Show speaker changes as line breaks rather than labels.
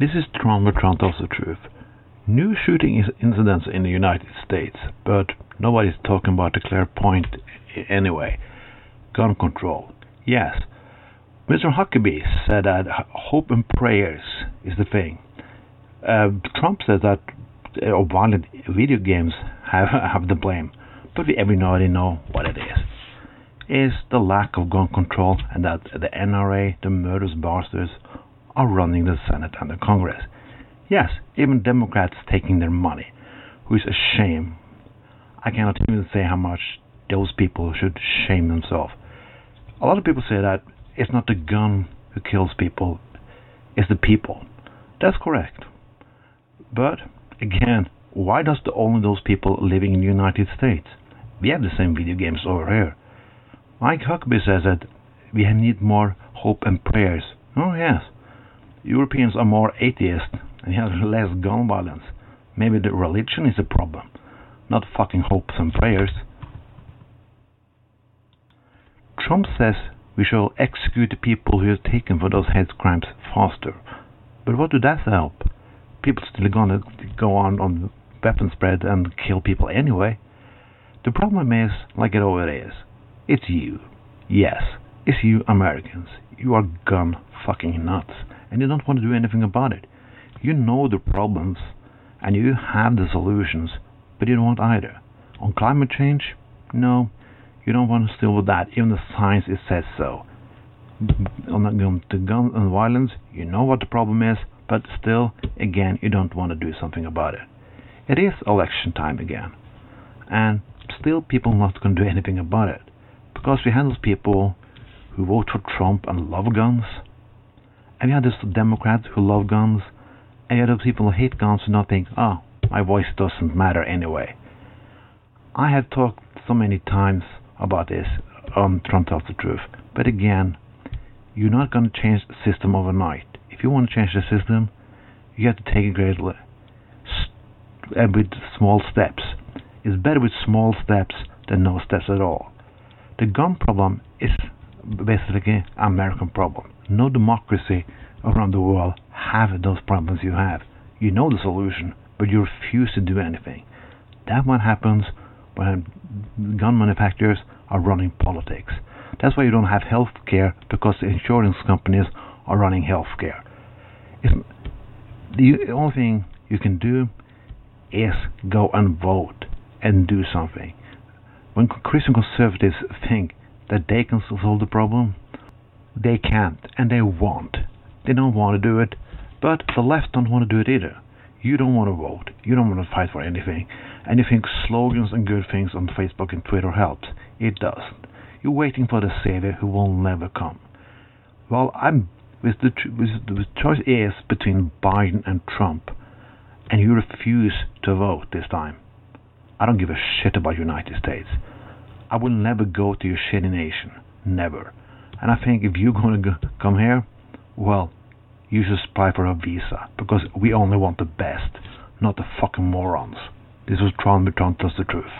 This is Tron where Tron tells the truth. New shooting incidents in the United States, but nobody's talking about the clear point anyway. Gun control. Yes, Mr. Huckabee said that hope and prayers is the thing. Uh, Trump said that uh, violent video games have have the blame, but we everybody know what it is. Is the lack of gun control and that the NRA, the murderous bastards, are running the Senate and the Congress. Yes, even Democrats taking their money, who is a shame. I cannot even say how much those people should shame themselves. A lot of people say that it's not the gun who kills people, it's the people. That's correct. But again, why does the only those people living in the United States? We have the same video games over here. Mike Huckabee says that we need more hope and prayers. Oh yes, Europeans are more atheist and have less gun violence. Maybe the religion is a problem, not fucking hopes and prayers. Trump says we shall execute the people who are taken for those hate crimes faster. But what do that help? People still gonna go on on weapon spread and kill people anyway. The problem is, like it always is, it's you. Yes, it's you Americans. You are gun fucking nuts and you don't want to do anything about it. You know the problems and you have the solutions, but you don't want either. On climate change, no, you don't want to deal with that. Even the science it says so. On the, gun and violence, you know what the problem is, but still, again, you don't want to do something about it. It is election time again, and still people not going to do anything about it because we have those people who vote for Trump and love guns, and you have those Democrats who love guns, and have those people who hate guns who not think, oh, my voice doesn't matter anyway. I have talked so many times about this um, on Tron Tells the Truth, but again, you're not going to change the system overnight. If you want to change the system, you have to take it gradually, and with small steps. It's better with small steps than no steps at all. The gun problem is basically American problem. No democracy around the world have those problems you have. You know the solution, but you refuse to do anything. That what happens when gun manufacturers are running politics. That's why you don't have health care because the insurance companies are running health care. the only thing you can do is go and vote and do something. When Christian conservatives think that they can solve the problem, they can't and they won't. They don't want to do it, but the left don't want to do it either. You don't want to vote. You don't want to fight for anything. And you think slogans and good things on Facebook and Twitter helps. It doesn't. You're waiting for the savior who will never come. Well, I'm with the, with the choice is between Biden and Trump, and you refuse to vote this time. I don't give a shit about United States. I will never go to your shitty nation. Never. And I think if you're going to come here, well, you should apply for a visa because we only want the best, not the fucking morons. This was Tron Tron tells the truth.